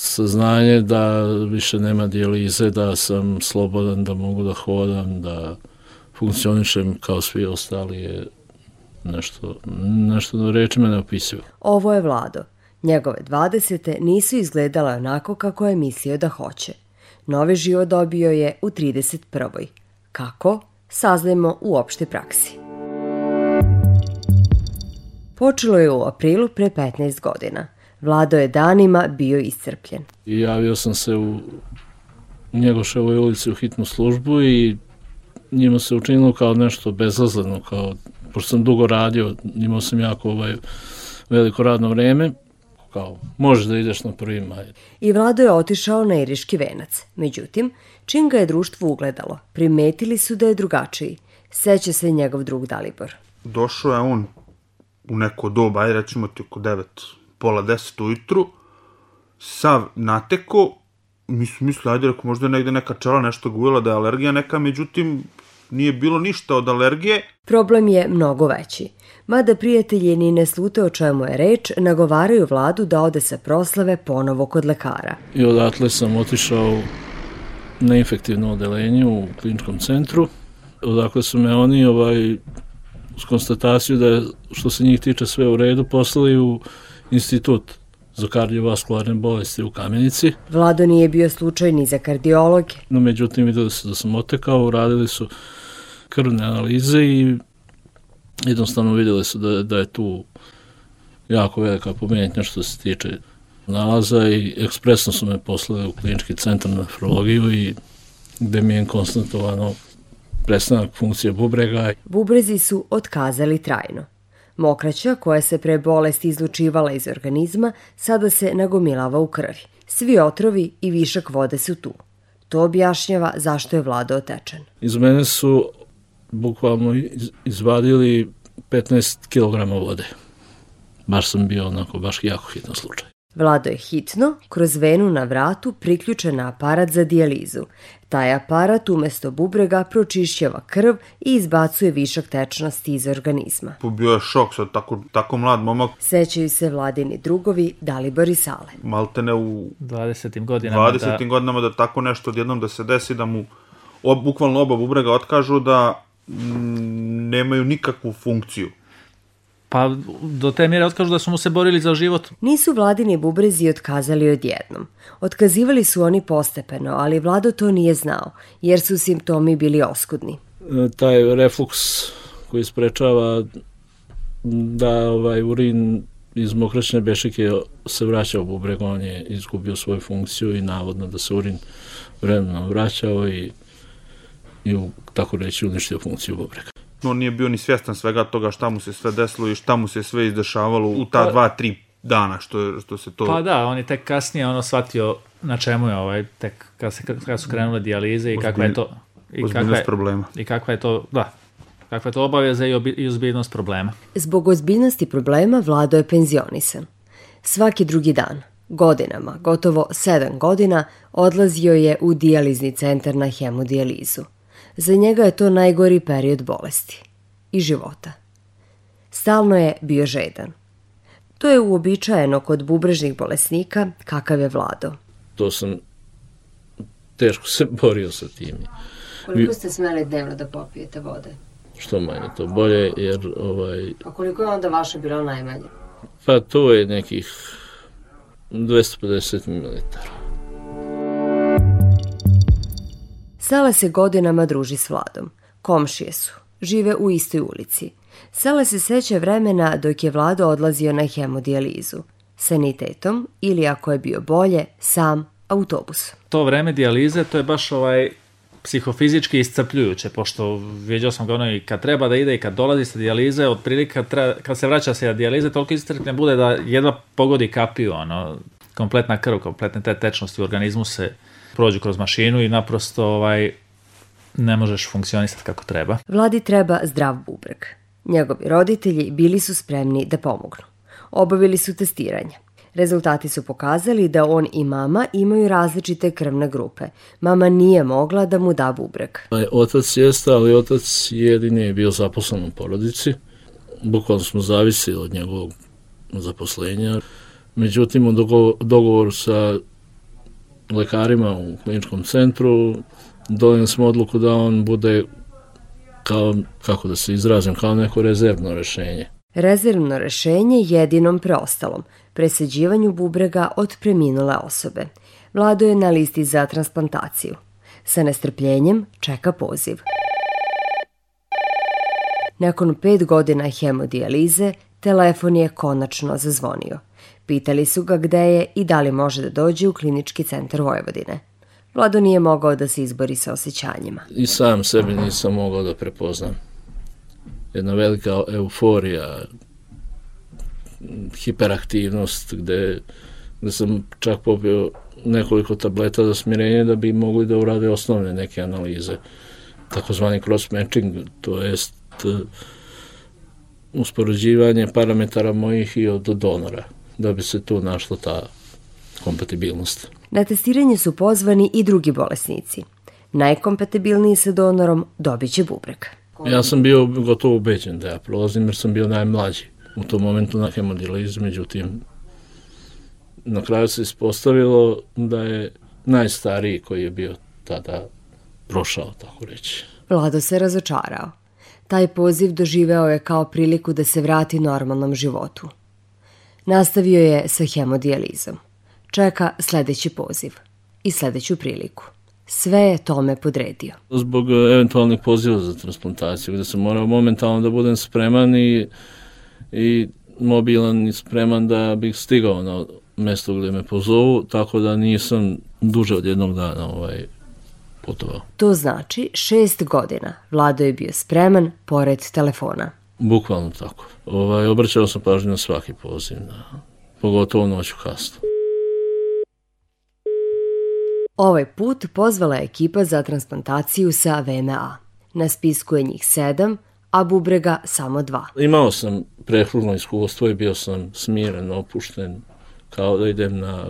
saznanje da više nema dijalize, da sam slobodan, da mogu da hodam, da funkcionišem kao svi ostali je nešto, nešto da rečima neopisivo. Ovo je Vlado. Njegove 20. nisu izgledale onako kako je mislio da hoće. Novi život dobio je u 31. Kako? Saznajemo u opšte praksi. Počelo je u aprilu pre 15 godina. Vlado je danima bio iscrpljen. I javio sam se u Njegoševoj ulici u hitnu službu i njima se učinilo kao nešto bezazleno, kao, pošto sam dugo radio, imao sam jako ovaj, veliko radno vreme, kao, možeš da ideš na prvi maj. I Vlado je otišao na Iriški venac. Međutim, čim ga je društvo ugledalo, primetili su da je drugačiji. Seća se njegov drug Dalibor. Došao je on u neko doba, aj recimo ti oko 9, pola 10 ujutru, sav nateko, mi su mislili, ajde, reko, možda je negde neka čela nešto gujela da je alergija neka, međutim, nije bilo ništa od alergije. Problem je mnogo veći. Mada prijatelji ni ne slute o čemu je reč, nagovaraju vladu da ode sa proslave ponovo kod lekara. I odatle sam otišao na infektivno odelenje u kliničkom centru. Odakle su me oni ovaj, s konstataciju da je, što se njih tiče sve u redu, poslali u institut za kardiovaskularne bolesti u Kamenici. Vlado nije bio slučaj ni za kardiologe. No, međutim, videli su da sam otekao, uradili su krvne analize i jednostavno videli su da, da je tu jako velika pomenjetnja što se tiče nalaza i ekspresno su me poslali u klinički centar na nefrologiju i gde mi je konstatovano prestanak funkcije bubrega. Bubrezi su otkazali trajno. Mokraća, koja se pre bolesti izlučivala iz organizma, sada se nagomilava u krvi. Svi otrovi i višak vode su tu. To objašnjava zašto je vlada otečen. Iz mene su bukvalno izvadili 15 kg vode. Baš sam bio onako, baš jako hitno slučaj. Vlado je hitno, kroz venu na vratu, priključen na aparat za dijalizu. Taj aparat umesto bubrega pročišćava krv i izbacuje višak tečnosti iz organizma. Bio je šok sad, tako, tako mlad momak. Sećaju se vladini drugovi Dalibor i Sale. Maltene u 20. godinama 20. Da... godinama da tako nešto odjednom da se desi, da mu ob, bukvalno oba bubrega otkažu da mm, nemaju nikakvu funkciju. Pa do te mjere otkažu da su mu se borili za život. Nisu vladini bubrezi otkazali odjednom. Otkazivali su oni postepeno, ali vlado to nije znao, jer su simptomi bili oskudni. E, taj refluks koji sprečava da ovaj urin iz mokraćne bešike se vraća u bubreg, on je izgubio svoju funkciju i navodno da se urin vremenom vraćao i, i u, tako reći uništio funkciju bubrega on nije bio ni svjestan svega toga šta mu se sve desilo i šta mu se sve izdešavalo u ta pa- dva, tri dana što, što se to... Pa da, on je tek kasnije ono shvatio na čemu je ovaj, tek kad, se, kad su krenule dijalize i Ozbilj, kakva je to... I kakva je, problema. I kakva je to, da, kakva je to obaveza i, obi, i ozbiljnost problema. Zbog ozbiljnosti problema Vlado je penzionisan. Svaki drugi dan, godinama, gotovo sedam godina, odlazio je u dijalizni centar na hemodijalizu – Za njega je to najgori period bolesti i života. Stalno je bio žedan. To je uobičajeno kod bubrežnih bolesnika kakav je vlado. To sam teško se borio sa tim. Koliko ste smeli dnevno da popijete vode? Što manje, to bolje, jer... Ovaj... A koliko je onda vaše bilo najmanje? Pa to je nekih 250 ml. Sala se godinama druži s Vladom. Komšije su. Žive u istoj ulici. Sala se seća vremena dok je Vlado odlazio na hemodijalizu. Sanitetom ili ako je bio bolje, sam autobus. To vreme dijalize, to je baš ovaj psihofizički iscrpljujuće, pošto vidio sam ga ono i kad treba da ide i kad dolazi sa dijalize, otprilike kad, treba, kad se vraća sa dijalize, toliko iscrpne bude da jedva pogodi kapiju, ono, kompletna krv, kompletne te tečnosti u organizmu se prođu kroz mašinu i naprosto ovaj, ne možeš funkcionisati kako treba. Vladi treba zdrav bubreg. Njegovi roditelji bili su spremni da pomognu. Obavili su testiranje. Rezultati su pokazali da on i mama imaju različite krvne grupe. Mama nije mogla da mu da bubreg. Otac jeste, ali otac jedini je bio zaposlen u porodici. Bukvalno smo zavisili od njegovog zaposlenja. Međutim, u dogovoru sa lekarima u kliničkom centru, donijeli smo odluku da on bude kao, kako da se izrazim, kao neko rezervno rešenje. Rezervno rešenje jedinom preostalom, presađivanju bubrega od preminule osobe. Vlado je na listi za transplantaciju. Sa nestrpljenjem čeka poziv. Nakon pet godina hemodijalize, telefon je konačno zazvonio. Pitali su ga gde je i da li može da dođe u klinički centar Vojvodine. Vlado nije mogao da se izbori sa osjećanjima. I sam sebi nisam mogao da prepoznam. Jedna velika euforija, hiperaktivnost, gde, gde sam čak popio nekoliko tableta za smirenje da bi mogli da urade osnovne neke analize. Takozvani cross-matching, to jest uspoređivanje parametara mojih i od donora, da bi se tu našla ta kompatibilnost. Na testiranje su pozvani i drugi bolesnici. Najkompatibilniji sa donorom dobit će bubreg. Ja sam bio gotovo ubeđen da ja prolazim jer sam bio najmlađi u tom momentu na hemodilizu, međutim na kraju se ispostavilo da je najstariji koji je bio tada prošao, tako reći. Vlado se razočarao. Taj poziv doživeo je kao priliku da se vrati normalnom životu. Nastavio je sa hemodijalizom. Čeka sledeći poziv i sledeću priliku. Sve je tome podredio. Zbog eventualnih poziva za transplantaciju, gde sam morao momentalno da budem spreman i, i mobilan i spreman da bih stigao na mesto gde me pozovu, tako da nisam duže od jednog dana ovaj, putovao. To znači šest godina Vlado je bio spreman pored telefona. Bukvalno tako. Ovaj, obraćao sam pažnju na svaki poziv, na, pogotovo noću kasno. Ovaj put pozvala je ekipa za transplantaciju sa VMA. Na spisku je njih sedam, a bubrega samo dva. Imao sam prehrudno iskustvo i bio sam smiren, opušten, kao da idem na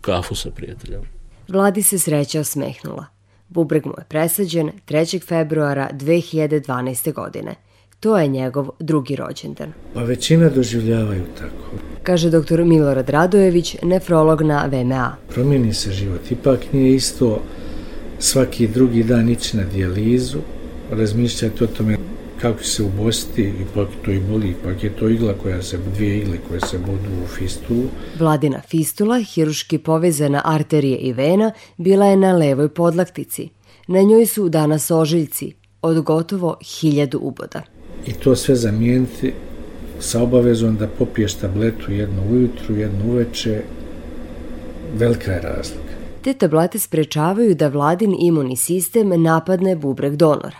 kafu sa prijateljem. Vladi se sreća osmehnula. Bubreg mu je presađen 3. februara 2012. godine. To je njegov drugi rođendan. Pa većina doživljavaju tako. Kaže dr. Milorad Radojević, nefrolog na VMA. Promijeni se život. Ipak nije isto svaki drugi dan ići na dijalizu, razmišljati o tome kako se ubostiti, ipak to i boli, ipak je to igla koja se, dvije igle koje se budu u fistulu. Vladina fistula, hiruški povezana arterije i vena, bila je na levoj podlaktici. Na njoj su danas ožiljci, od gotovo hiljadu uboda. I to sve zamijeniti sa obavezom da popiješ tabletu jednu ujutru, jednu uveče, velika je razlika. Te tablete sprečavaju da vladin imunni sistem napadne bubreg donora.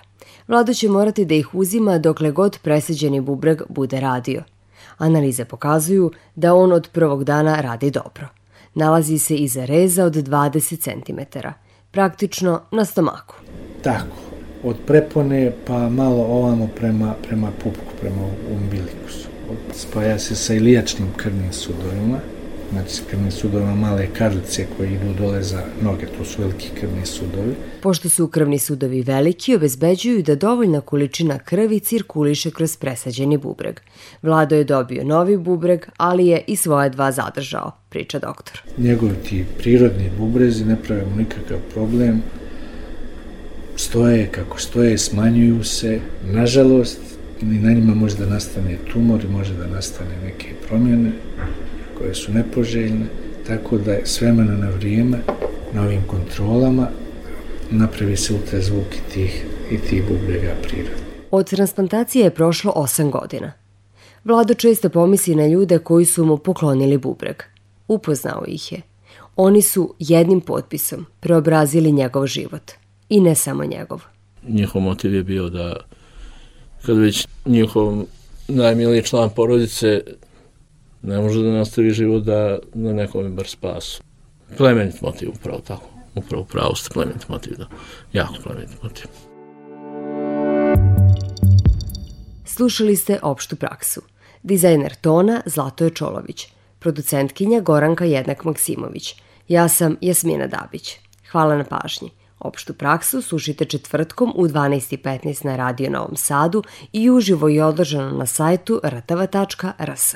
Vlado će morati da ih uzima dokle god presađeni bubreg bude radio. Analize pokazuju da on od prvog dana radi dobro. Nalazi se iza reza od 20 cm, praktično na stomaku. Tako, od prepone pa malo ovamo prema, prema pupku, prema umbilikusu. Spaja se sa ilijačnim krvnim sudovima, znači krvni sudovima male karlice koje idu dole za noge, to su veliki krvni sudovi. Pošto su krvni sudovi veliki, obezbeđuju da dovoljna količina krvi cirkuliše kroz presađeni bubreg. Vlado je dobio novi bubreg, ali je i svoje dva zadržao, priča doktor. Njegovi ti prirodni bubrezi ne prave mu nikakav problem, stoje kako stoje, smanjuju se, nažalost, i na njima može da nastane tumor i može da nastane neke promjene koje su nepoželjne, tako da je vremena na vrijeme na ovim kontrolama napravi se ultrazvuk i tih, i tih bubrega prirode. Od transplantacije je prošlo 8 godina. Vlado često pomisli na ljude koji su mu poklonili bubreg. Upoznao ih je. Oni su jednim potpisom preobrazili njegov život. I ne samo njegov. Njihov motiv je bio da kad već njihov najmiliji član porodice ne može da nastavi život da na nekome bar spasu. Plemenit motiv, upravo tako. Upravo pravo ste plemenit motiv, da. Jako plemenit motiv. Slušali ste opštu praksu. Dizajner tona Zlatoje Čolović, producentkinja Goranka Jednak Maksimović. Ja sam Jasmina Dabić. Hvala na pažnji. Opštu praksu slušite četvrtkom u 12.15 na Radio Novom Sadu i uživo je održano na sajtu rtava.rs.